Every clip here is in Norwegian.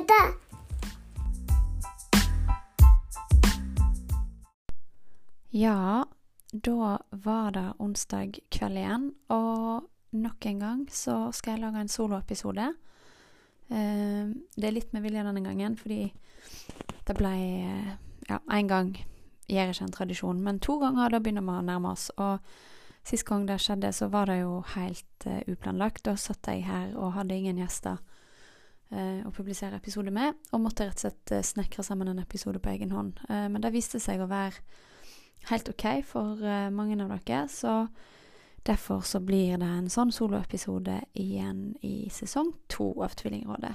Dada. Ja, da var det onsdag kveld igjen, og nok en gang så skal jeg lage en soloepisode. Eh, det er litt med vilje denne gangen, fordi det ble eh, Ja, én gang gjør ikke en tradisjon, men to ganger da begynner vi å nærme oss. Og sist gang det skjedde, så var det jo helt eh, uplanlagt. Da satt jeg her og hadde ingen gjester å publisere episode med, og måtte rett og slett eh, snekre sammen en episode på egen hånd. Eh, men det viste seg å være helt OK for eh, mange av dere, så derfor så blir det en sånn soloepisode igjen i sesong to av Tvillingrådet.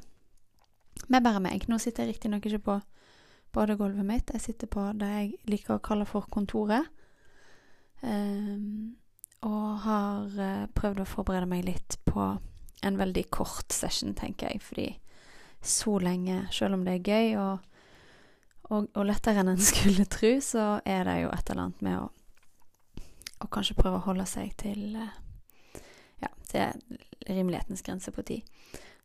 Med bare meg. Nå sitter jeg riktignok ikke på badegulvet mitt, jeg sitter på det jeg liker å kalle for kontoret. Ehm, og har eh, prøvd å forberede meg litt på en veldig kort session, tenker jeg, fordi så lenge, selv om det er gøy og og, og lettere enn en skulle tro, så er det jo et eller annet med å, å kanskje prøve å holde seg til eh, ja, til rimelighetens grense på tid.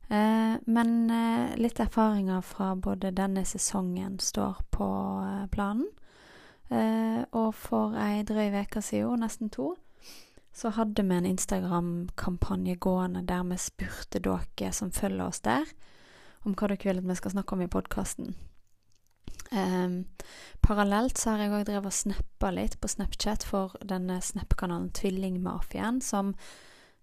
Eh, men eh, litt erfaringer fra både denne sesongen står på eh, planen. Eh, og for ei drøy uke siden, nesten to, så hadde vi en Instagram-kampanje gående der vi spurte dere som følger oss der, om hva dere vil at vi skal snakke om i podkasten. Um, parallelt så har jeg òg drevet og snappa litt på Snapchat for denne Snap-kanalen Tvillingmafiaen, som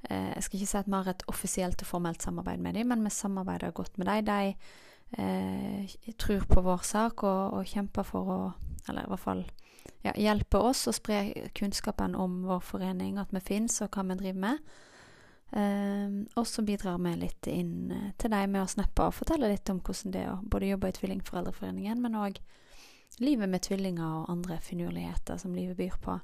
eh, Jeg skal ikke si at vi har et offisielt og formelt samarbeid med dem, men vi samarbeider godt med dem. De eh, tror på vår sak og, og, kjemper for å Eller i hvert fall ja, hjelpe oss å spre kunnskapen om vår forening, at vi fins og hva vi driver med. Um, og så bidrar vi litt inn uh, til deg med å snappe og fortelle litt om hvordan det er å både jobbe i Tvillingforeldreforeningen, men òg livet med tvillinger og andre finurligheter som livet byr på.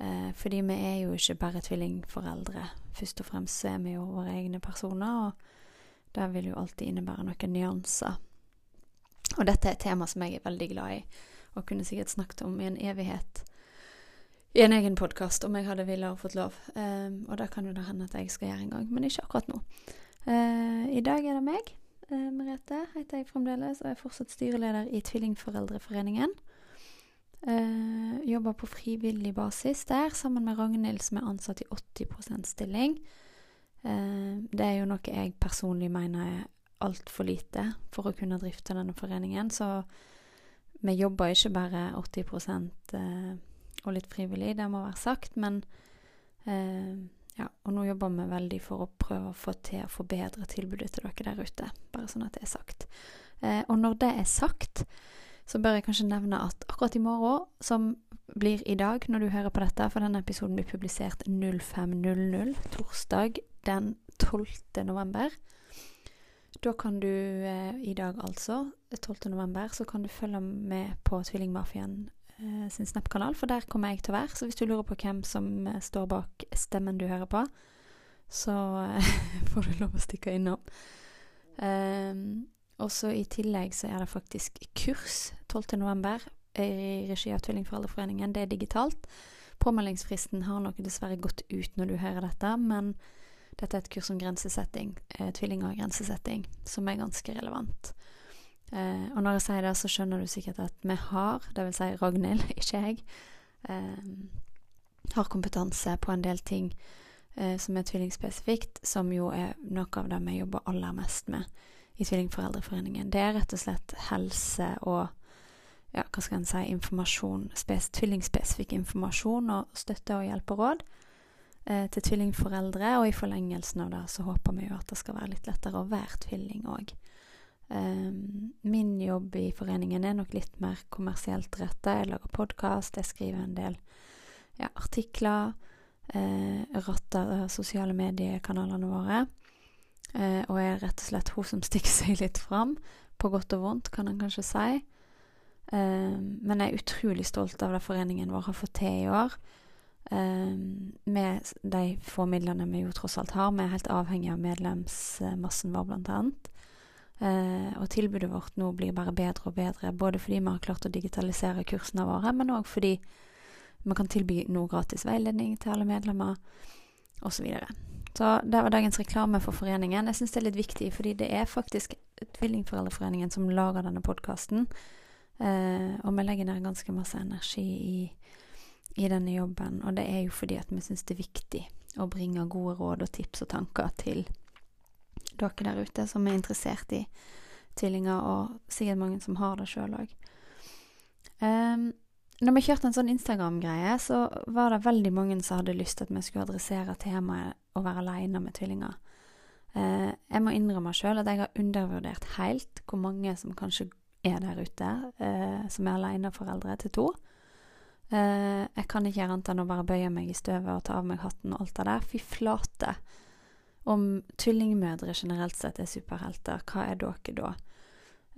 Uh, fordi vi er jo ikke bare tvillingforeldre. Først og fremst er vi jo våre egne personer, og det vil jo alltid innebære noen nyanser. Og dette er et tema som jeg er veldig glad i, og kunne sikkert snakket om i en evighet i en egen podkast om jeg hadde villet og fått lov. Um, og det kan jo det hende at jeg skal gjøre en gang, men ikke akkurat nå. Uh, I dag er det meg. Uh, Merete heter jeg fremdeles, og er fortsatt styreleder i Tvillingforeldreforeningen. Uh, jobber på frivillig basis der, sammen med Ragnhild, som er ansatt i 80% stilling. det er jo noe jeg personlig mener er altfor lite for å kunne drifte denne foreningen, så vi jobber ikke bare 80 uh, og litt frivillig, det må være sagt, men eh, ja, og nå jobber vi veldig for å prøve å få til å forbedre tilbudet til dere der ute, bare sånn at det er sagt. Eh, og når det er sagt, så bør jeg kanskje nevne at akkurat i morgen, som blir i dag når du hører på dette, for denne episoden blir publisert 05.00, torsdag den 12. november. Da kan du eh, i dag, altså, 12. november, så kan du følge med på Tvillingmafiaen sin Snap-kanal, for der kommer jeg til å være. Så hvis du lurer på hvem som eh, står bak stemmen du hører på, så eh, får du lov å stikke innom. Um, og så i tillegg så er det faktisk kurs 12.11. i regi av Tvillingforeldreforeningen. Det er digitalt. Påmeldingsfristen har nok dessverre gått ut når du hører dette, men dette er et kurs om grensesetting, eh, tvillinger og grensesetting, som er ganske relevant. Eh, og når jeg sier det, så skjønner du sikkert at vi har, vil si Ragnhild, ikke jeg, eh, har kompetanse på en del ting eh, som er tvillingspesifikt, som jo er noe av det vi jobber aller mest med i Tvillingforeldreforeningen. Det er rett og slett helse og ja, hva skal en si, informasjon, tvillingspesifikk informasjon og støtte og hjelp og råd eh, til tvillingforeldre, og i forlengelsen av det så håper vi jo at det skal være litt lettere å være tvilling òg. Um, min jobb i foreningen er nok litt mer kommersielt retta. Jeg lager podkast, jeg skriver en del ja, artikler. Uh, ratter sosiale mediekanalene våre. Uh, og jeg er rett og slett hun som stikker seg litt fram, på godt og vondt, kan en kanskje si. Um, men jeg er utrolig stolt av det foreningen vår har fått til i år. Um, med de få midlene vi jo tross alt har. Vi er helt avhengig av medlemsmassen vår, blant annet. Eh, og tilbudet vårt nå blir bare bedre og bedre, både fordi vi har klart å digitalisere kursene våre, men òg fordi vi kan tilby noe gratis veiledning til alle medlemmer, osv. Så så det var dagens reklame for foreningen. Jeg syns det er litt viktig, fordi det er faktisk Tvillingforeldreforeningen som lager denne podkasten. Eh, og vi legger ned ganske masse energi i, i, denne jobben. Og det er jo fordi at vi syns det er viktig å bringe gode råd og tips og tanker til dere der ute som er interessert i tvillinger, og sikkert mange som har det sjøl òg. Um, når vi kjørte en sånn Instagram-greie, så var det veldig mange som hadde lyst til at vi skulle adressere temaet å være aleine med tvillinger. Uh, jeg må innrømme sjøl at jeg har undervurdert helt hvor mange som kanskje er der ute, uh, som er aleneforeldre til to. Uh, jeg kan ikke gjøre annet enn å bare bøye meg i støvet og ta av meg hatten og alt det der. Fy flate. Om tvillingmødre generelt sett er superhelter, hva er dere da?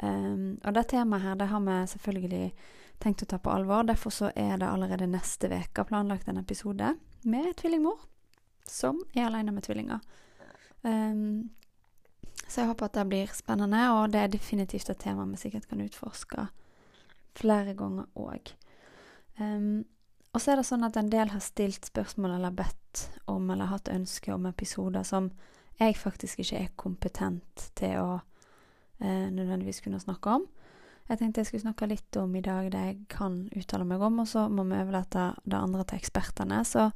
Um, og det temaet her, det har vi selvfølgelig tenkt å ta på alvor. Derfor så er det allerede neste uke planlagt en episode med tvillingmor som er alene med tvillinger. Um, så jeg håper at det blir spennende, og det er definitivt et tema vi sikkert kan utforske flere ganger òg. Um, og så er det sånn at en del har stilt spørsmål eller bedt om eller hatt ønske om episoder som jeg faktisk ikke er kompetent til å eh, nødvendigvis kunne snakke om. Jeg tenkte jeg skulle snakke litt om i dag det jeg kan uttale meg om, og så må vi overlate det andre til ekspertene. Så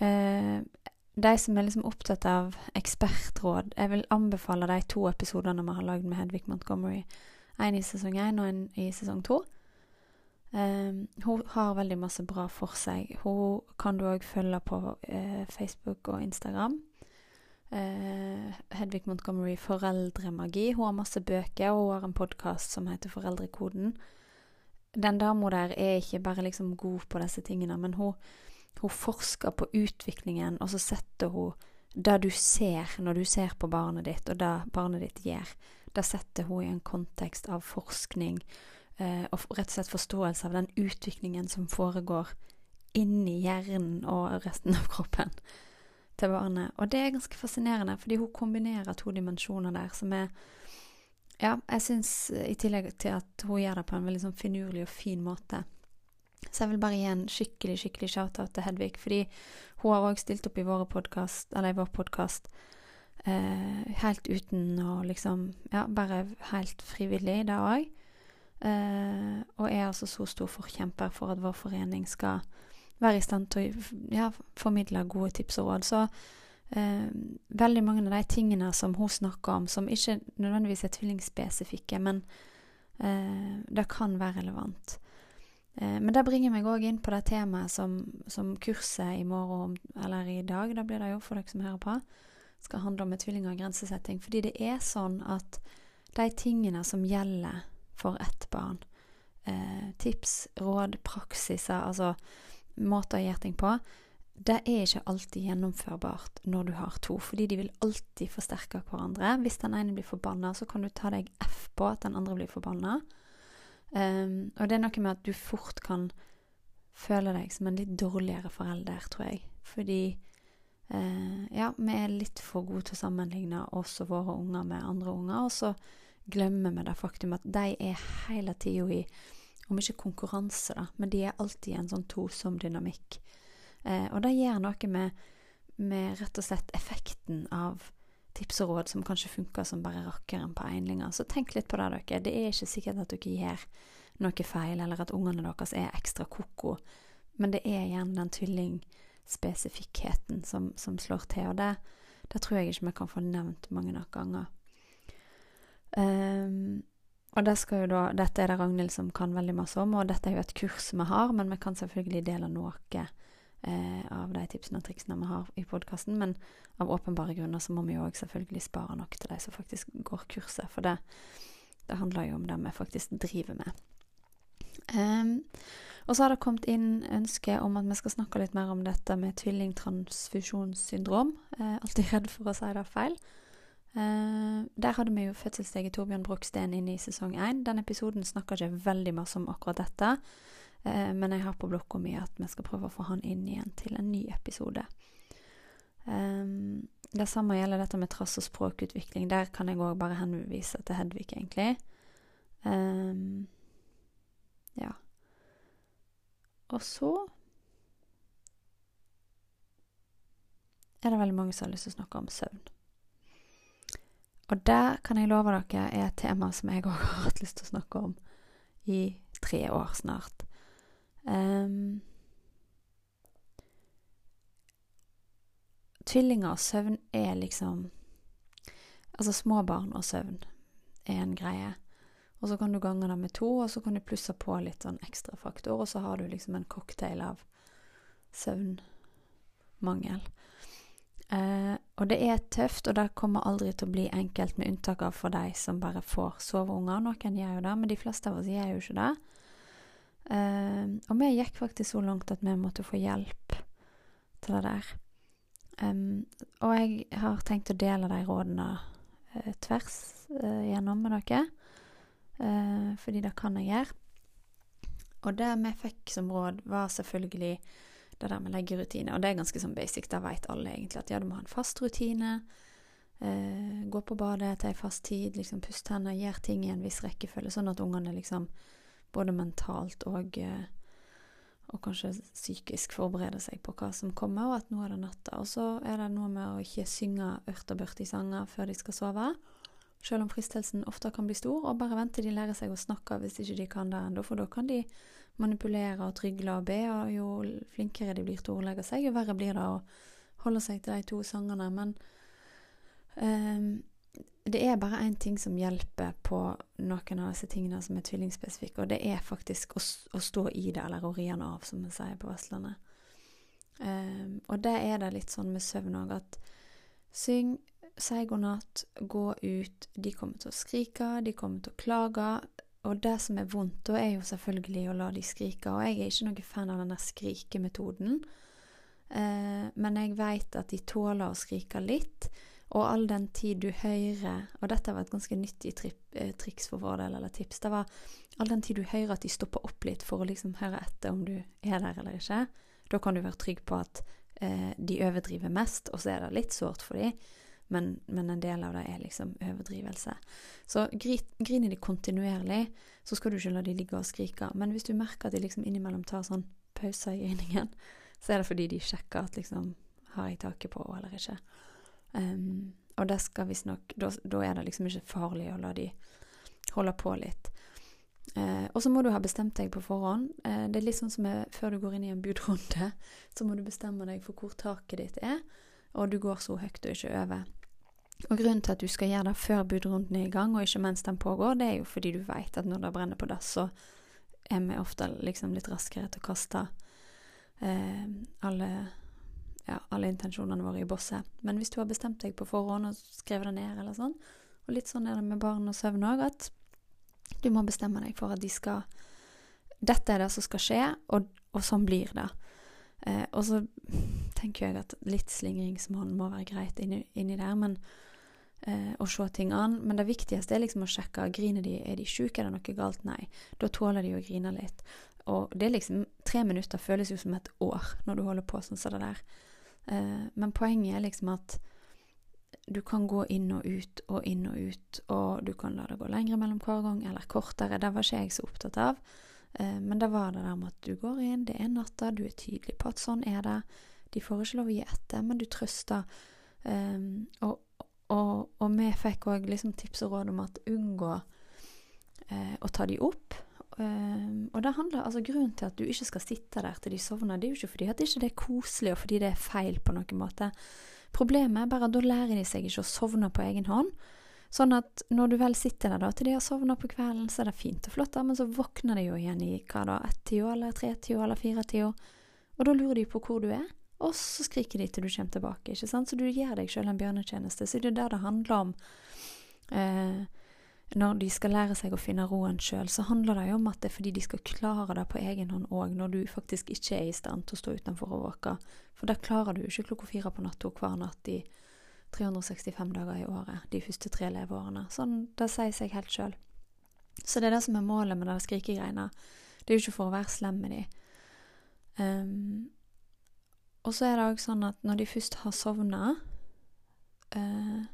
eh, de som er liksom opptatt av ekspertråd Jeg vil anbefale de to episodene vi har lagd med Hedvig Montgomery. En i sesong én og en i sesong to. Um, hun har veldig masse bra for seg. Hun kan du òg følge på uh, Facebook og Instagram. Uh, Hedvig Montgomery Foreldremagi. Hun har masse bøker, og hun har en podkast som heter Foreldrekoden. Den dama der er ikke bare liksom god på disse tingene, men hun hun forsker på utviklingen, og så setter hun det du ser når du ser på barnet ditt, og det barnet ditt gjør, det setter hun i en kontekst av forskning og rett og slett forståelse av den utviklingen som foregår inni hjernen og resten av kroppen til barnet. Og det er ganske fascinerende, fordi hun kombinerer to dimensjoner der som er Ja, jeg syns i tillegg til at hun gjør det på en veldig sånn finurlig og fin måte, så jeg vil bare gi en skikkelig skikkelig shout-out til Hedvig, fordi hun har òg stilt opp i, podcast, i vår podkast eh, helt uten å liksom Ja, bare helt frivillig, det òg. Eh, og er altså så stor forkjemper for at vår forening skal være i stand til å ja, formidle gode tips og råd. Så uh, veldig mange av de tingene som hun snakker om, som ikke nødvendigvis er tvillingspesifikke, men uh, det kan være relevant. Men det bringer meg òg inn på det temaet som, som, kurset i morgen, eller i dag, da blir det jo for dere som hører på, skal handle om med tvillinger og grensesetting. Fordi det er sånn at de tingene som gjelder for ett barn, eh, tips, råd, praksiser, altså måter å gjøre ting på, det er ikke alltid gjennomførbart når du har to, fordi de vil alltid forsterke hverandre. Hvis den ene blir forbanna, så kan du ta deg F på at den andre blir forbanna. Um, og det er noe med at du fort kan føle deg som en litt dårligere forelder, tror jeg. Fordi uh, ja, vi er litt for gode til å sammenligne oss og våre unger med andre unger, og så glemmer vi det faktum at de er hele tida i om ikke konkurranse, da, men de er alltid i en sånn tosom dynamikk. Eh, og det gjør noe med, med rett og slett effekten av tips og råd som kanskje funker som bare rakkeren på einlinger. Så tenk litt på det, dere. Det er ikke sikkert at dere gjør noe feil, eller at ungene deres er ekstra ko-ko, men det er gjerne den tvillingspesifikkheten som, som slår til, og det, det, tror jeg ikke vi kan få nevnt mange nok ganger. Um, og det da, dette er det Ragnhild som kan veldig masse om, og dette er jo et kurs vi har, men vi kan selvfølgelig dele noe eh, av de tipsene og triksene vi har i podkasten. Men av åpenbare grunner så må vi jo òg selvfølgelig spare nok til de som faktisk går kurset. For det, det handler jo om det vi faktisk driver med. Um, og så har det kommet inn ønske om at vi skal snakke litt mer om dette med tvillingtransfusjonssyndrom. Eh, alltid redd for å si det feil. Uh, der hadde vi jo fødselslege Torbjørn Broksten inne i sesong én. Den episoden snakker ikke veldig masse om akkurat dette. uh, men jeg har på blokka mi at vi skal prøve å få han inn igjen til en ny episode. Um, det samme gjelder dette med trass og språkutvikling. Der kan jeg òg bare henvise til Hedvig, egentlig. Um, ja. Og så er det veldig mange som har lyst til å snakke om søvn. Og det kan jeg love dere er et tema som jeg òg har hatt lyst til å snakke om i tre år snart. Um, tvillinger og søvn er liksom Altså små barn og søvn er en greie. Og så kan du gange det med to, og så kan du plusse på litt sånn ekstra faktor, og så har du liksom en cocktail av søvnmangel. Eh, og det er tøft, og det kommer aldri til å bli enkelt, med unntak av for de som bare får soveunger. Noen gjør jo det, men de fleste av oss gjør jo ikke det. Eh, og vi gikk faktisk så langt at vi måtte få hjelp til det der. Um, og jeg har tenkt å dele de rådene uh, tvers uh, gjennom med dere, uh, fordi det kan jeg gjøre. Og det vi fikk som råd, var selvfølgelig det der med leggerutine. Og det er ganske sånn basic, da vet alle egentlig at ja, du må ha en fast rutine. gå på badet til en fast tid, liksom puste hendene, gjøre ting i en viss rekkefølge, sånn at ungene liksom både mentalt og og kanskje psykisk forbereder seg på hva som kommer, og at nå er det natta. Og så er det noe med å ikke synge ørt og børt i sanger før de skal sove. Selv om fristelsen ofte kan bli stor, og bare vente de lærer seg å snakke hvis ikke de kan det ennå, for da kan de manipulere og trygle og be, og jo flinkere de blir til å ordlegge seg, jo verre blir det å holde seg til de to sangene. Men um, det er bare én ting som hjelper på noen av disse tingene som er tvillingspesifikke, og det er faktisk å, å, stå i det, eller å ri den av, som vi sier på Vestlandet. Um, og det er det litt sånn med søvn òg, at syng, si god natt, gå ut. De kommer til å skrike, de kommer til å klage. Og det som er vondt, da er jo selvfølgelig å la de skrike. Og jeg er ikke noen fan av denne skrikemetoden. Eh, men jeg veit at de tåler å skrike litt. Og all den tid du hører Og dette var et ganske nyttig trip, eh, triks for vår del, eller tips. Det var all den tid du hører at de stopper opp litt for å liksom høre etter om du er der eller ikke. Da kan du være trygg på at eh, de overdriver mest, og så er det litt sårt for dem. Men, men, en del av det er liksom overdrivelse. Så griner de kontinuerlig, så skal du ikke la de ligge og skrike. Men hvis du merker at de liksom innimellom tar sånn pauser i griningen, så er det fordi de sjekker at liksom Har jeg taket på eller ikke? Um, og det skal visstnok da, da er det liksom ikke farlig å la de holde på litt. Eh, og så må du ha bestemt deg på forhånd. Eh, det er litt sånn som er, før du går inn i en budrunde, så må du bestemme deg for hvor taket ditt er, og du går så høyt og ikke over. Og grunnen til at du skal gjøre det før budrunden er i gang, og ikke mens den pågår, det er jo fordi du vet at når det brenner på dass, så er vi ofte liksom litt raskere til å kaste eh, alle ja, alle intensjonene våre i bosset. Men hvis du har bestemt deg på forhånd og skrevet det ned, eller sånn, og litt sånn er det med barn og søvn òg, at du må bestemme deg for at de skal Dette er det som skal skje, og, og sånn blir det. Eh, og så tenker jeg at litt slingringsmonn må være greit inni, inni der, men eh, å se ting an. Men det viktigste er liksom å sjekke griner de, er de sjuke, er det noe galt? Nei. Da tåler de å grine litt. Og det er liksom Tre minutter føles jo som et år når du holder på sånn som det der. Eh, men poenget er liksom at du kan gå inn og ut og inn og ut, og du kan la det gå lengre mellom hver gang, eller kortere. Det var ikke jeg så opptatt av. Eh, men det var det der med at du går inn, det er natta, du er tydelig på at sånn er det. De får ikke lov å gi etter, men du trøster. Um, og, og, og, vi fikk òg liksom tips og råd om at unngå uh, å ta de opp. Um, og det handler, altså Grunnen til at du ikke skal sitte der til de sovner, det er jo ikke fordi at det ikke er koselig og fordi det er feil på noen måte. Problemet er bare at da lærer de seg ikke å sovne på egen hånd. Sånn at når du vel sitter der da til de har sovna på kvelden, så er det fint og flott, da, men så våkner de jo igjen i hva da, ett-tida eller tre-tida eller fire-tida. Og da lurer de på hvor du er, og så skriker de til du kommer tilbake. ikke sant? Så du gjør deg sjøl en bjørnetjeneste. Så det er det det handler om. Eh, når de skal lære seg å finne roen sjøl, så handler det jo om at det er fordi de skal klare det på egen hånd òg, når du faktisk ikke er i stand til å stå utenfor og våke. For det klarer du ikke klokka fire på natta hver natt i 365 dager i året, de første tre leveårene. Sånn, det sier seg helt sjøl. Så det er det som er målet med de skrikegreiene. Det er jo ikke for å være slem med de. Um, og så er det òg sånn at når de først har sovna uh,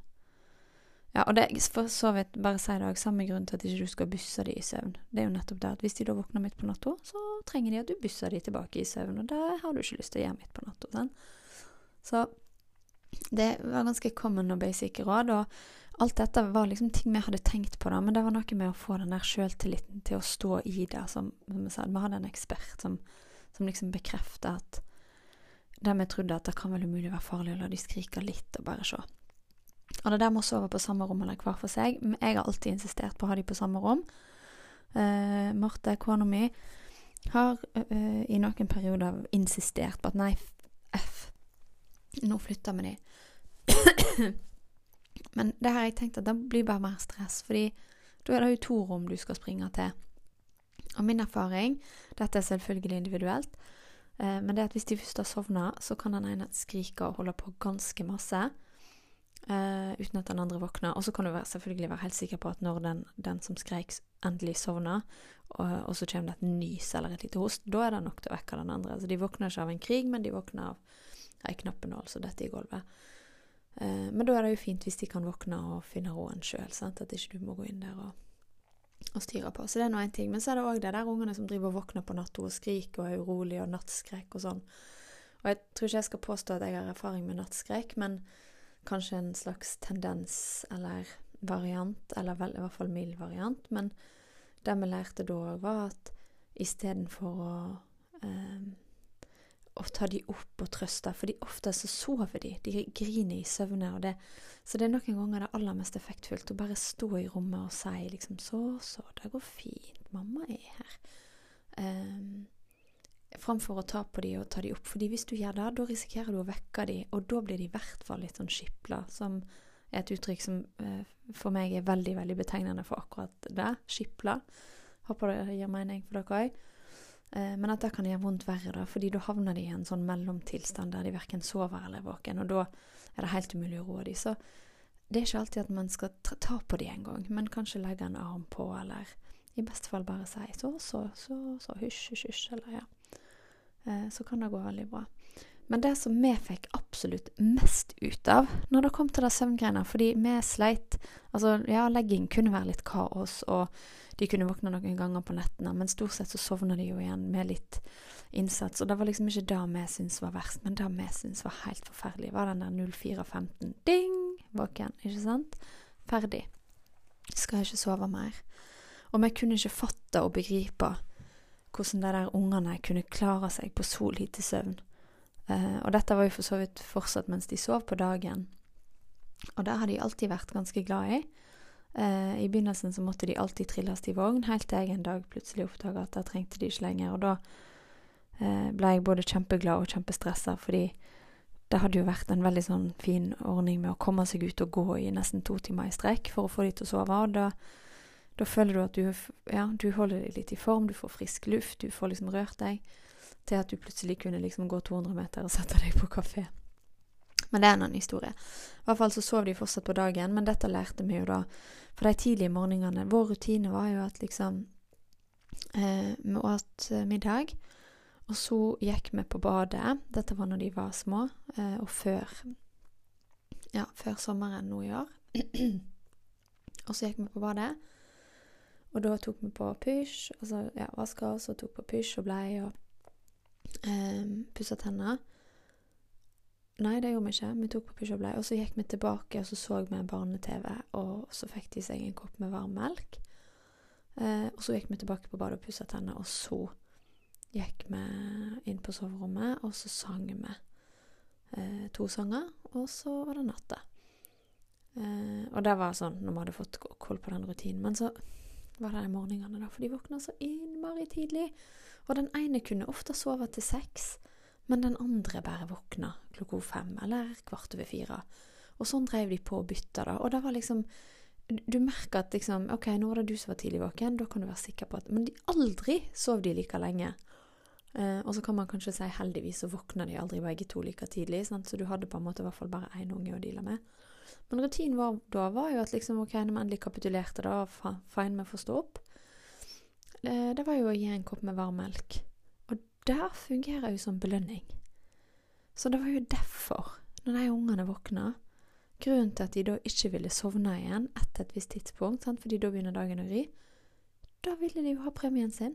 ja, og det for så vidt bare si det òg, samme grunn til at ikke du skal busse de i søvn. Det er jo nettopp det at hvis de da våkner midt på natta, så trenger de at du busser de tilbake i søvn, og det har du ikke lyst til å gjøre midt på natta. Så Det var ganske common og basic råd, og alt dette var liksom ting vi hadde tenkt på, da, men det var noe med å få den der sjøltilliten til å stå i det. Som, som jeg sa, vi hadde en ekspert som, som liksom bekrefta at det vi trodde at det kan vel umulig være farlig å la de skrike litt og bare se. Og det der med å sove på samme rom eller hver for seg Jeg har alltid insistert på å ha de på samme rom. Uh, Marte, kona mi, har uh, i noen perioder insistert på at nei, nå flytter vi de. Men det har jeg tenkt at det blir bare mer stress, fordi da er det jo to rom du skal springe til. Og min erfaring, dette er selvfølgelig individuelt, eh, men det er at hvis de først har sovna, så kan den ene skrike og holde på ganske masse. Uh, uten at den andre våkner. Og så kan du være, selvfølgelig være helt sikker på at når den, den som skreik, endelig sovner, og, og, så kommer det et nys eller et lite host, da er det nok til å vekke den andre. Så de våkner ikke av en krig, men de våkner av ei knappenål som detter i gulvet. Eh, men da er det jo fint hvis de kan våkne og finne roen sjøl, at ikke du må gå inn der og, og styre på. Så det er nå én ting. Men så er det òg det der ungene som driver og våkner på natta og skriker og er urolige og nattskrekk og sånn. Og jeg tror ikke jeg skal påstå at jeg har erfaring med nattskrekk, men kanskje en slags tendens eller variant, eller vel, i hvert fall mild variant. Men det vi lærte da òg, var at istedenfor å eh, å ta de opp og trøste, for ofte så sover de. De griner i søvne. og det, Så det er noen ganger det aller mest effektfullt å bare stå i rommet og si liksom Så, så, det går fint. Mamma er her. Um, framfor å ta på de og ta de opp. Fordi hvis du gjør det, da risikerer du å vekke de, og da blir de i hvert fall litt sånn skipla, som er et uttrykk som uh, for meg er veldig, veldig betegnende for akkurat det. Skipla. Håper det gir mening for dere òg. Eh, men at det kan gjøre vondt verre, da, fordi da havner de i en sånn mellomtilstand der de verken sover eller er våken, og da er det helt umulig å roe de. Så det er ikke alltid at man skal ta på de en gang, men kanskje legge en arm på, eller i beste fall bare si så, så, så, så, hysj, hysj, hysj, eller ja. Eh, så kan det gå veldig bra. Men det som vi fikk absolutt mest ut av når det kom til det søvngreiene Fordi vi sleit Altså, ja, legging kunne være litt kaos, og de kunne våkne noen ganger på nettene, men stort sett så sovna de jo igjen med litt innsats. Og det var liksom ikke det vi syntes var verst, men det vi syntes var helt forferdelig, var den der 0415 ding, våken, ikke sant? Ferdig. Skal ikke sove mer. Og vi kunne ikke fatte og begripe hvordan de der ungene kunne klare seg på så lite søvn. Uh, og dette var jo for så vidt fortsatt mens de sov på dagen. Og det har de alltid vært ganske glad i. Uh, I begynnelsen så måtte de alltid trilles i vogn, helt til jeg en dag plutselig oppdaga at det trengte de ikke lenger. Og da uh, ble jeg både kjempeglad og kjempestressa, fordi det hadde jo vært en veldig sånn fin ordning med å komme seg ut og gå i nesten to timer i strekk for å få de til å sove. Og da da føler du at du, ja, du holder deg litt i form, du får frisk luft, du får liksom rørt deg. Til at du plutselig kunne liksom gå 200 meter og sette deg på kafé. Men det er en annen historie. I hvert fall så sov de fortsatt på dagen, men dette lærte vi jo da. For de tidlige morgenene Vår rutine var jo at liksom eh, Vi åt eh, middag, og så gikk vi på badet. Dette var når de var små, eh, og før Ja, før sommeren nå i år. og så gikk vi på badet. Og da tok vi på pysj, altså ja, vaska oss og tok på pysj og blei og eh, pussa tenner. Nei, det gjorde vi ikke. Vi tok på pysj og blei. Og så gikk vi tilbake, og så så vi barne-TV, og så fikk de seg en kopp med varm melk. Eh, og så gikk vi tilbake på badet og pussa tenner, og så gikk vi inn på soverommet, og så sang vi eh, to sanger, og så var det natta. Eh, og det var sånn når vi hadde fått koll på den rutinen. Men så var det de morgenene, da, for de våkna så innmari tidlig. Og den ene kunne ofte sove til seks, men den andre bare våkna klokka fem eller kvart over fire. Og sånn drev de på og bytta, da. Og det var liksom Du merker at liksom OK, nå var det du som var tidlig våken, da kan du være sikker på at Men de aldri sov de like lenge. Eh, og så kan man kanskje si heldigvis så våkna de aldri begge to like tidlig, sant? så du hadde på en måte i hvert fall bare én unge å deale med. Men rutinen var, da var jo at liksom, ok, når vi endelig kapitulerte, da fine med å få stå opp. Eh, det var jo å gi en kopp med varm melk. Og der fungerer jo som belønning. Så det var jo derfor, når de ungene våkna Grunnen til at de da ikke ville sovne igjen etter et visst tidspunkt, sant? fordi da begynner dagen å ry, da ville de jo ha premien sin.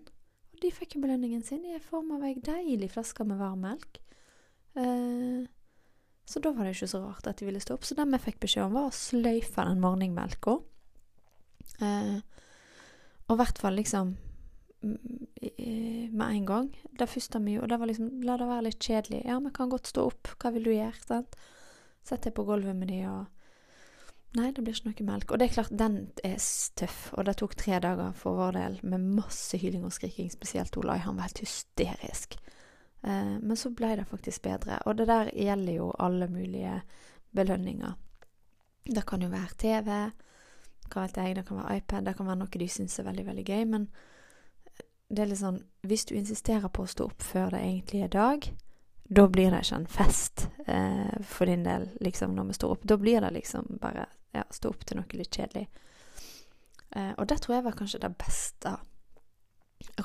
Og de fikk jo belønningen sin i form av ei deilig flaske med varm melk. Eh, Så da var det ikke så rart at de ville stå opp. Så det vi fikk beskjed om, var å sløyfe den morgenmelka. Eh, og i hvert fall liksom med en gang. Det første vi gjorde, det var liksom La det være litt kjedelig. Ja, vi kan godt stå opp. Hva vil du gjøre? sant? Sett deg på gulvet med de og Nei, det blir ikke noe melk. Og det er klart, den er tøff. Og det tok tre dager for vår del med masse hyling og skriking. Spesielt Olai. Han var helt hysterisk. Eh, men så ble det faktisk bedre. Og det der gjelder jo alle mulige belønninger. Det kan jo være TV, hva vet jeg, det kan være iPad, det kan være noe de syns er veldig, veldig gøy. Men det er litt sånn Hvis du insisterer på å stå opp før det egentlig er dag, da blir det ikke en fest eh, for din del, liksom, når vi står opp. Da blir det liksom bare ja, stå opp til noe litt kjedelig. Eh, og det tror jeg var kanskje det beste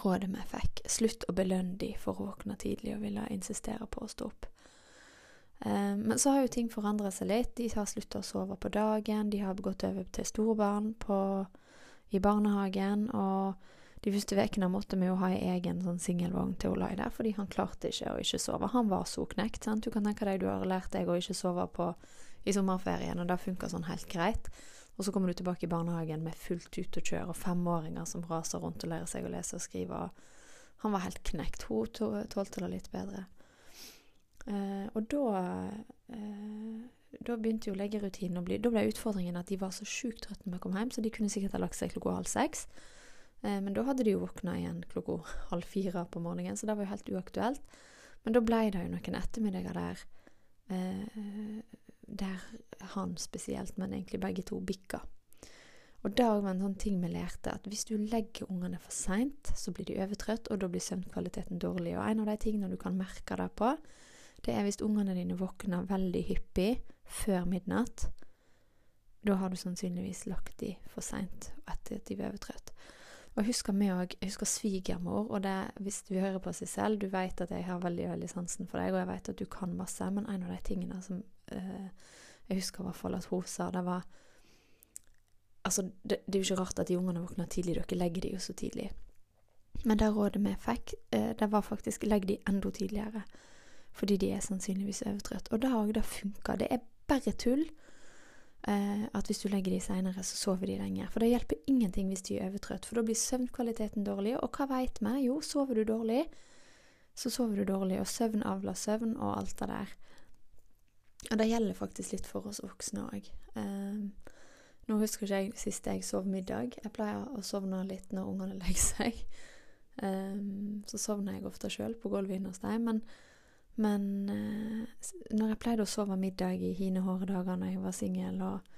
rådet vi fikk. Slutt å belønne de for å våkne tidlig og ville insistere på å stå opp. Eh, men så har jo ting forandret seg litt. De har sluttet å sove på dagen. De har gått over til storbarn på, i barnehagen. Og de første ukene måtte vi jo ha en egen sånn singelvogn til Olai der, fordi han klarte ikke å ikke sove. Han var så knekt. Sant? Du kan tenke deg du har lært deg å ikke sove på, i sommerferien, og det funka sånn helt greit. Og så kommer du tilbake i barnehagen med fullt ut og kjør, og femåringer som raser rundt og lærer seg å lese og skrive. Og han var helt knekt. Hun tålte det litt bedre. Eh, og da eh, Da begynte jo leggerutinen å bli Da ble utfordringen at de var så sjukt trøtte når vi kom hjem, så de kunne sikkert ha lagt seg klokka halv seks. Eh, men da hadde de jo våkna igjen klokka halv fire på morgenen, så det var jo helt uaktuelt. Men da ble det jo noen ettermiddager der eh, der han spesielt, men egentlig begge to, bikka. Og det var en sånn ting vi lærte, at hvis du legger ungene for seint, så blir de overtrøtt, og da blir søvnkvaliteten dårlig. Og en av de tingene du kan merke det på, det er hvis ungene dine våkner veldig hyppig før midnatt. Da har du sannsynligvis lagt de for seint etter at de er overtrøtt. Og jeg husker meg òg, jeg husker svigermor, og det, hvis du hører på seg selv, du vet at jeg har veldig veldig sansen for deg, og jeg vet at du kan masse, men en av de tingene som eh, jeg husker i hvert fall at hun sa det var Altså, det, det, er jo ikke rart at de ungene våkner tidlig, dere legger de jo så tidlig. Men det rådet vi fikk, eh, det var faktisk legg de enda tidligere. Fordi de er sannsynligvis overtrøtt. Og det òg, det funka. Det er bare tull eh, at hvis du legger de seinere, så sover de lenger. For det hjelper ingenting hvis de er overtrøtt, for da blir søvnkvaliteten dårlig. Og hva veit vi? Jo, sover du dårlig, så sover du dårlig. Og søvn avler søvn og alt det der. Og det gjelder faktisk litt for oss voksne òg. Eh, nå husker ikke jeg sist jeg sov middag. Jeg pleier å sovne litt når ungene legger seg. Um, så sovner jeg ofte sjøl på gulvet hos dem. Men, men eh, når jeg pleide å sove middag i hine hårde dager når jeg var singel og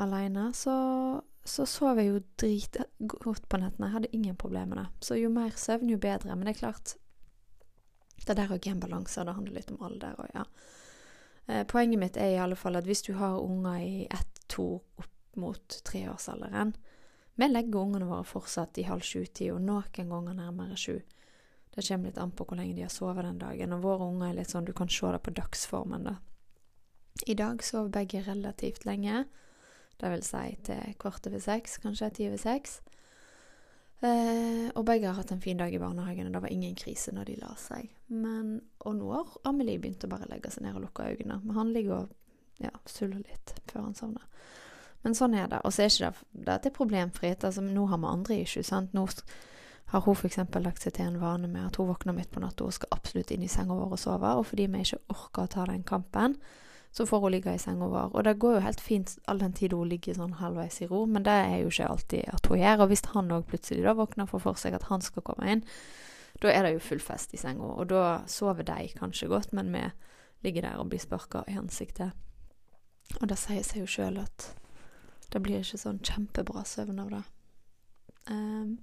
aleine, så, så sov jeg jo dritgodt på nettene. Jeg hadde ingen problemer med det. Så jo mer søvn, jo bedre. Men det er klart Det der òg er en balanse, det handler litt om alder og ja. Eh, poenget mitt er i alle fall at hvis du har unger i ett, to, opp mot treårsalderen Vi legger ungene våre fortsatt i halv sju-tid, og noen ganger nærmere sju. Det kommer litt an på hvor lenge de har sovet den dagen, og våre unger er litt sånn du kan se det på dagsformen, da. I dag sov begge relativt lenge, det vil si til kvart over seks, kanskje ti over seks. Eh, og begge har hatt en fin dag i barnehagen, og det var ingen krise når de la seg. Men, og nå har Amelie begynt å bare legge seg ned og lukke øynene. Men han ligger og ja, suller litt før han sovner. Men sånn er det. Og så er ikke det, det er problemfritt. Altså, nå har vi andre issues. sant? Nå har hun f.eks. lagt seg til en vane med at hun våkner midt på natta og skal absolutt inn i senga vår og sove. Og fordi vi ikke orker å ta den kampen, så får hun ligge i senga vår. Og det går jo helt fint all den tid hun ligger sånn halvveis i ro, men det er jo ikke alltid at hun gjør. Og hvis han òg plutselig da våkner for for seg at han skal komme inn, da er det jo full fest i senga. Og da sover de kanskje godt, men vi ligger der og blir sparka i ansiktet. Og det sier seg jo sjøl at det blir ikke sånn kjempebra søvn av det. Um,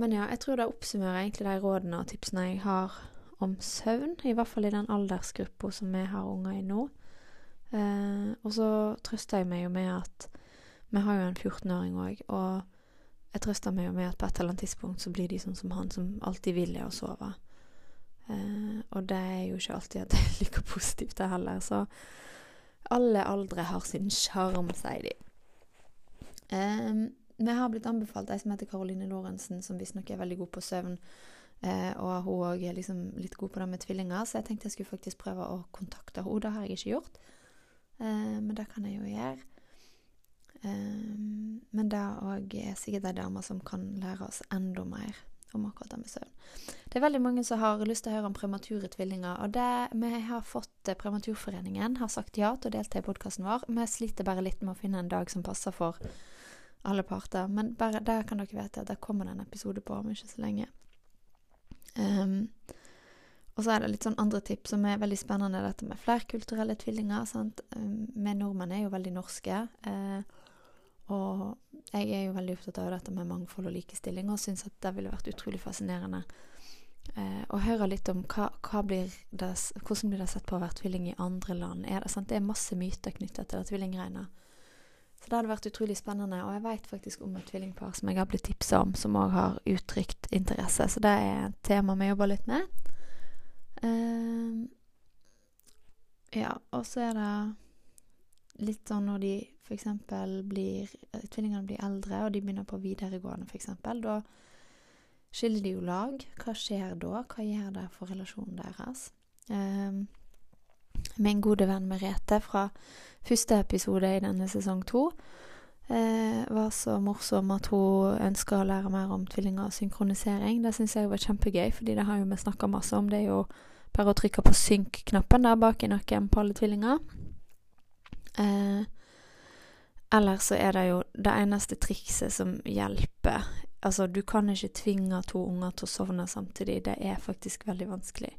men ja, jeg tror det oppsummerer egentlig de rådene og tipsene jeg har om søvn, i hvert fall i den aldersgruppa som vi har unger i nå. Eh, og så trøster jeg meg jo med at vi har jo en 14-åring òg, og jeg trøster meg jo med at på et eller annet tidspunkt så blir de sånn som han, som alltid vil det å sove. Eh, og det er jo ikke alltid at det er like positivt, det heller. Så alle aldre har sin sjarm, sier de. Eh, vi har blitt anbefalt ei som heter Caroline Lorentzen, som visstnok er veldig god på søvn Eh, og hun òg er liksom litt god på det med tvillinger, så jeg tenkte jeg skulle faktisk prøve å kontakte henne. Det har jeg ikke gjort, eh, men det kan jeg jo gjøre. Eh, men det òg er sikkert ei dame som kan lære oss enda mer om akkurat det med søvn. Det er veldig mange som har lyst til å høre om premature tvillinger. Og det vi har fått eh, Prematurforeningen har sagt ja til å delta i podkasten vår. Vi sliter bare litt med å finne en dag som passer for alle parter. Men bare der kan dere vite at der kommer det en episode på om ikke så lenge. Um, og så er det litt sånn andre tips som er veldig spennende, dette med flerkulturelle tvillinger. Sant? Um, nordmenn er jo veldig norske. Uh, og jeg er jo veldig opptatt av dette med mangfold og likestilling, og syns at det ville vært utrolig fascinerende eh, å høre litt om hva, hva blir det, hvordan blir det sett på å være tvilling i andre land. Er det, sant? det er masse myter knyttet til det tvillinggreiene. Så det hadde vært utrolig spennende. Og jeg vet faktisk om et tvillingpar som jeg har blitt tipsa om, som òg har uttrykt interesse. Så det er et tema vi jobber litt med. Uh, ja, og så er det litt sånn når de f.eks. blir Tvillingene blir eldre, og de begynner på videregående, f.eks. Da skiller de jo lag. Hva skjer da? Hva gjør det for relasjonen deres? Um, min gode venn Merete fra første episode i denne sesong to eh, var så morsom at hun ønska å lære mer om tvillinger og synkronisering. Det syns jeg var kjempegøy, fordi det har jo vi snakka masse om. Det er jo bare å trykke på synk-knappen der bak i nakken på alle tvillinger. Eh, eller så er det jo det eneste trikset som hjelper. Altså, du kan ikke tvinge to unger til å sovne samtidig. Det er faktisk veldig vanskelig.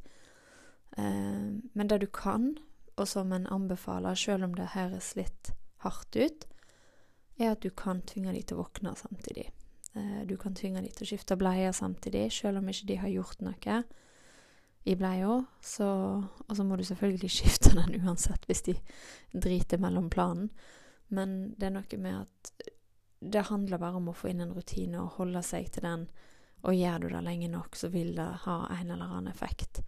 Eh, men det du kan, og som en anbefaler, selv om det høres litt hardt ut, er at du kan tvinge de til å våkne samtidig. Eh, du kan tvinge de til å skifte bleier samtidig, selv om ikke de har gjort noe i bleia. Og så må du selvfølgelig skifte den uansett hvis de driter mellom planen. Men det er noe med at det handler bare om å få inn en rutine og holde seg til den. Og gjør du det lenge nok, så vil det ha en eller annen effekt.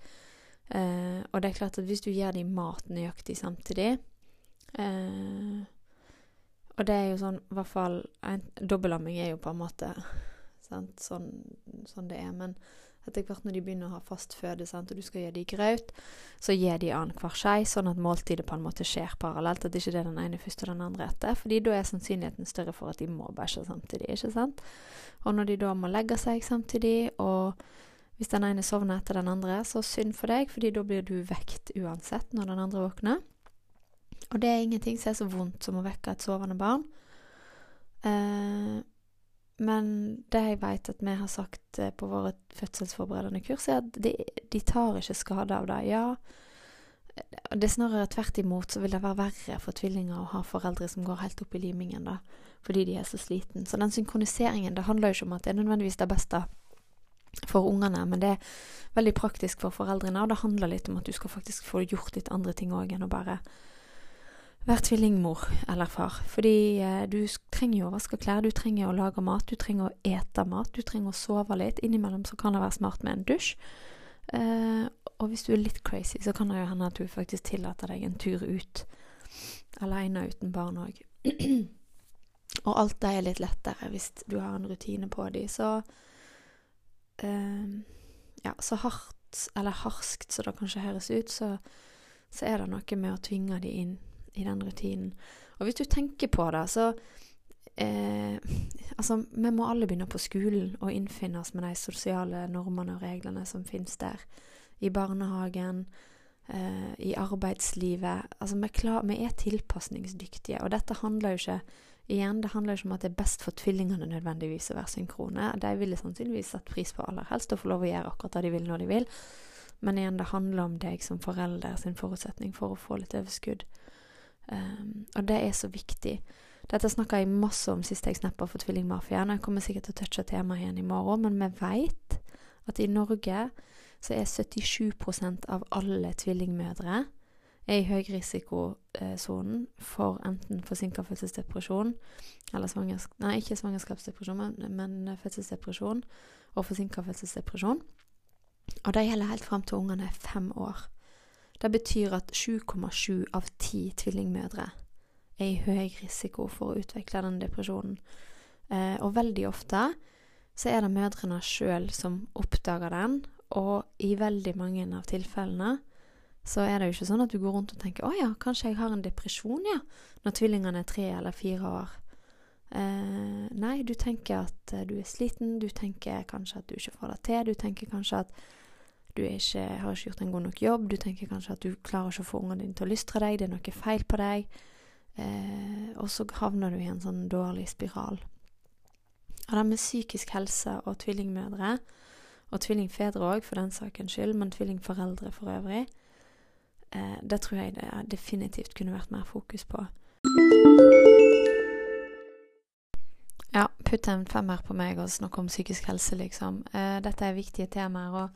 Eh, og det er klart at hvis du gir dem mat nøyaktig samtidig eh, Og det er jo sånn, i hvert fall Dobbelamming er jo på en måte sant, sånn, sånn det er. Men etter hvert når de begynner å ha fast føde, sant, og du skal gi dem grøt, så gir de annenhver skei, sånn at måltidet på en måte skjer parallelt. At ikke det er den ene først og den andre etter. fordi da er sannsynligheten større for at de må bæsje samtidig. ikke sant? Og når de da må legge seg samtidig, og hvis den ene sovner etter den andre, så synd for deg, fordi da blir du vekt uansett når den andre våkner. Og det er ingenting som er så vondt som å vekke et sovende barn. Eh, men det jeg vet at vi har sagt eh, på våre fødselsforberedende kurs, er at de, de tar ikke skade av det. Ja, det er snarere tvert imot så vil det være verre for tvillinger å ha foreldre som går helt opp i limingen, da, fordi de er så sliten. Så den synkroniseringen, det handler jo ikke om at det er nødvendigvis det beste for ungene, men det er veldig praktisk for foreldrene, og det handler litt om at du skal faktisk få gjort litt andre ting òg enn å bare være tvillingmor eller far. Fordi eh, du trenger jo å vaske klær, du trenger å lage mat, du trenger å ete mat, du trenger å sove litt. Innimellom så kan det være smart med en dusj. Eh, og hvis du er litt crazy, så kan det jo hende at du faktisk tillater deg en tur ut aleine uten barn òg. og alt det er litt lettere hvis du har en rutine på de. Så eh, ja, så hardt, eller harskt som det kanskje høres ut, så, så er det noe med å tvinge de inn i den rutinen. Og hvis du tenker på det, så eh, Altså, vi må alle begynne på skolen og innfinne oss med de sosiale normene og reglene som finnes der. I barnehagen, eh, i arbeidslivet. Altså, vi, klar, vi er tilpasningsdyktige. Og dette handler jo ikke Igjen, det handler ikke om at det er best for tvillingene nødvendigvis å være synkrone. De ville sannsynligvis satt pris på aller helst å få lov å gjøre akkurat det de vil når de vil. Men igjen, det handler om deg som forelder sin forutsetning for å få litt overskudd. Um, og det er så viktig. Dette snakka jeg masse om sist jeg snappa for Tvillingmafiaen. Jeg kommer sikkert til å touche temaet igjen i morgen, men vi veit at i Norge så er 77% av alle tvillingmødre er i høyrisikosonen for enten forsinka fødselsdepresjon eller svangersk... Nei, ikke svangerskapsdepresjon, men, men fødselsdepresjon og forsinka fødselsdepresjon. Og det gjelder helt fram til ungene er fem år. Det betyr at 7,7 av 10 tvillingmødre er i høy risiko for å utvikle den depresjonen. Eh, og veldig ofte så er det mødrene sjøl som oppdager den, og i veldig mange av tilfellene så er det jo ikke sånn at du går rundt og tenker 'Å ja, kanskje jeg har en depresjon', ja, når tvillingene er tre eller fire år. Eh, nei, du tenker at eh, du er sliten, du tenker kanskje at du ikke får det til, du tenker kanskje at du ikke, har ikke gjort en god nok jobb, du tenker kanskje at du klarer ikke å få ungene dine til å lystre deg, det er noe feil på deg, eh, og så havner du i en sånn dårlig spiral. Og det med psykisk helse og tvillingmødre, og tvillingfedre òg, for den sakens skyld, men tvillingforeldre for øvrig, Eh, det tror jeg det definitivt kunne vært mer fokus på. Ja, putt en femmer på meg og snakk om psykisk helse, liksom. Eh, dette er viktige temaer, og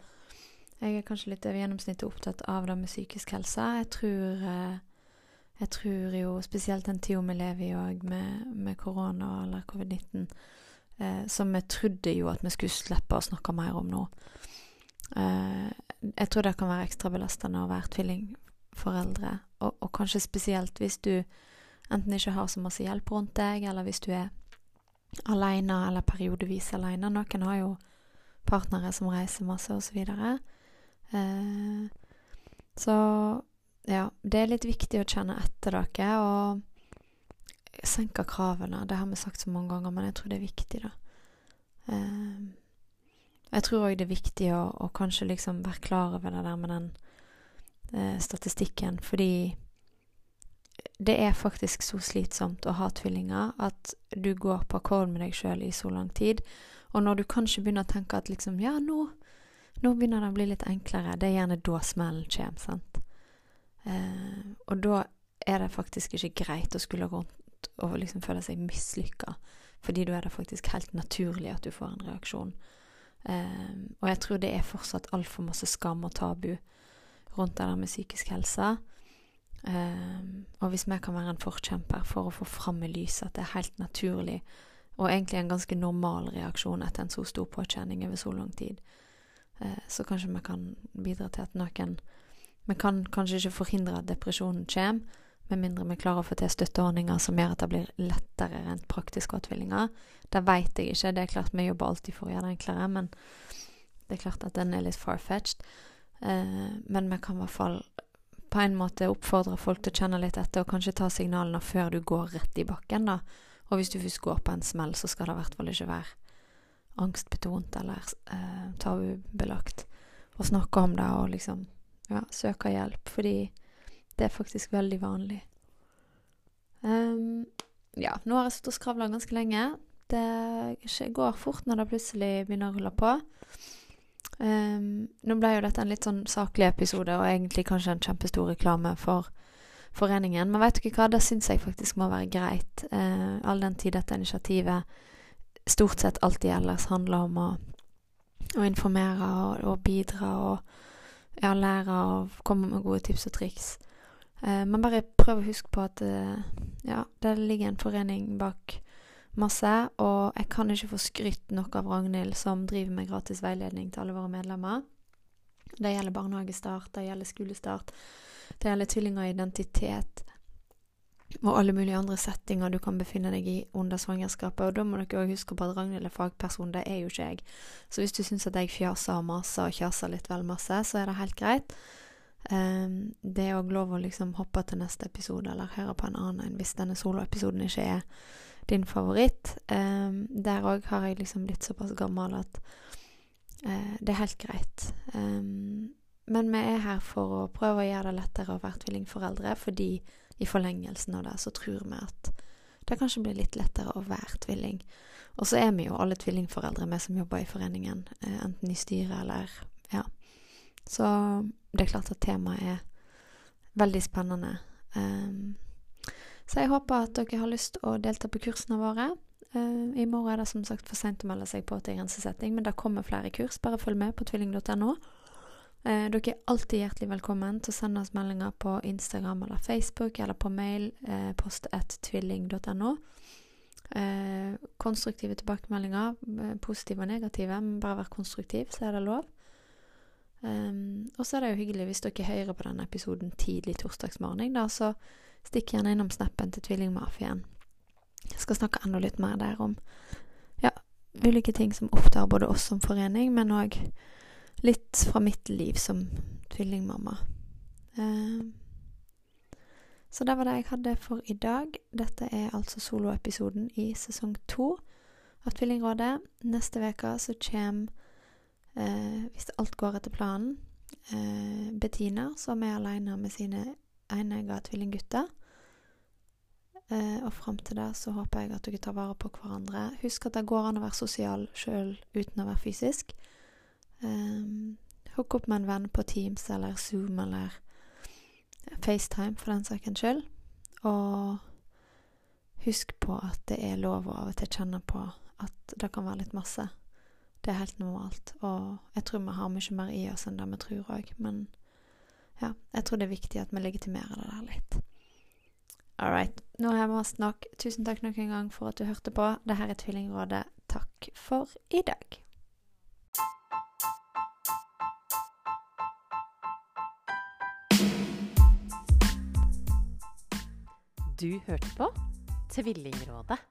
jeg er kanskje litt over gjennomsnittet opptatt av det med psykisk helse. Jeg tror, eh, jeg tror jo spesielt den tida vi lever i òg, med, med, korona eller covid-19, eh, som vi trodde jo at vi skulle slippe å snakke mer om nå. Eh, jeg tror det kan være ekstra belastende å være tvillingforeldre, og, og, kanskje spesielt hvis du enten ikke har så masse hjelp rundt deg, eller hvis du er alene eller periodevis alene. Noen har jo partnere som reiser masse, og så videre. Eh, så ja, det er litt viktig å kjenne etter dere og senke kravene. Det har vi sagt så mange ganger, men jeg tror det er viktig, da. Eh, jeg tror òg det er viktig å, å kanskje liksom være klar over det der med den eh, statistikken, fordi det er faktisk så slitsomt å ha tvillinger at du går på akkord med deg sjøl i så lang tid. Og når du kanskje begynner å tenke at liksom Ja, nå, nå begynner det å bli litt enklere. Det er gjerne da smellen kommer, sant. Eh, og da er det faktisk ikke greit å skulle rundt og liksom føle seg mislykka. Fordi da er det faktisk helt naturlig at du får en reaksjon. Eh, og jeg tror det er fortsatt altfor masse skam og tabu rundt det der med psykisk helse. Um, og hvis vi kan være en forkjemper for å få fram i lyset at det er helt naturlig, og egentlig en ganske normal reaksjon etter en så stor påkjenning over så lang tid, uh, så kanskje vi kan bidra til at noen Vi kan kanskje ikke forhindre at depresjonen kommer, med mindre vi klarer å få til støtteordninger som gjør at det blir lettere rent praktisk å ha tvillinger. Det veit jeg ikke. Det er klart vi jobber alltid for å gjøre det enklere, men det er klart at den er litt far-fetched. Eh, men vi kan i hvert fall på en måte oppfordre folk til å kjenne litt etter, og kanskje ta signalene før du går rett i bakken, da. Og hvis du først går på en smell, så skal det i hvert fall ikke være angstbetont eller eh, tabubelagt å snakke om det og liksom ja, søke hjelp, fordi det er faktisk veldig vanlig. Um, ja, nå har jeg sittet og skravla ganske lenge. Det går fort når det plutselig begynner å rulle på. Um, nå ble jo dette en litt sånn saklig episode, og egentlig kanskje en kjempestor reklame for foreningen. Men vet dere hva, det syns jeg faktisk må være greit. Uh, all den tid dette initiativet stort sett alltid ellers handler om å, å informere og, og, bidra og ja, lære og komme med gode tips og triks. Uh, men bare prøv å huske på at uh, ja, det ligger en forening bak masse, og jeg kan ikke få skrytt nok av Ragnhild, som driver med gratis veiledning til alle våre medlemmer. Det gjelder barnehagestart, det gjelder skolestart, det gjelder tvilling og identitet, og alle mulige andre settinger du kan befinne deg i under svangerskapet. Og da må dere òg huske på at Ragnhild er fagperson, det er jo ikke jeg. Så hvis du syns at jeg fjaser og maser og kjaser litt vel masse, så er det helt greit. Um, det er òg lov å liksom hoppe til neste episode eller høre på en annen hvis denne soloepisoden ikke er din favoritt. Um, der òg har jeg liksom blitt såpass gammel at uh, det er helt greit. Um, men vi er her for å prøve å gjøre det lettere å være tvillingforeldre, fordi i forlengelsen av det så tror vi at det kanskje blir litt lettere å være tvilling. Og så er vi jo alle tvillingforeldre, vi som jobber i foreningen, uh, enten i styret eller ja. Så det er klart at temaet er veldig spennende. Um, så jeg håper at dere har lyst å delta på kursene våre. Uh, I morgen er det som sagt for seint å melde seg på til grensesetting, men det kommer flere kurs. Bare følg med på tvilling.no. Uh, dere er alltid hjertelig velkommen til å sende oss meldinger på Instagram eller Facebook, eller på mail uh, post at tvilling.no. Uh, konstruktive tilbakemeldinger, positive og negative, men bare vær konstruktiv, så er det lov. Um, og så er det jo hyggelig hvis dere hører på denne episoden tidlig torsdagsmorgen, da, så Stikk gjerne innom snappen til Tvillingmafiaen. Jeg skal snakke enda litt mer der om ja, ulike ting som opptar både oss som forening, men òg litt fra mitt liv som tvillingmamma. Um, så det var det jeg hadde for i dag. Dette er altså soloepisoden i sesong to av Tvillingrådet. Neste uke så kommer, hvis alt går etter planen, eh, Bettina, som er aleine med sine enegga tvillinggutter. Eh, og fram til det så håper jeg at dere tar vare på hverandre. Husk at det går an å være sosial sjøl uten å være fysisk. Hook opp med en venn på Teams eller Zoom eller FaceTime for den sakens skyld. Og husk på at det er lov å av og til kjenne på at det kan være litt masse. Det er helt normalt. Og jeg tror vi har mye mer i oss enn det vi tror òg. Men ja, jeg tror det er viktig at vi legitimerer det der litt. All right. Nå har vi hatt nok. Tusen takk nok en gang for at du hørte på. Dette er Tvillingrådet. Takk for i dag. Du hørte på Tvillingrådet.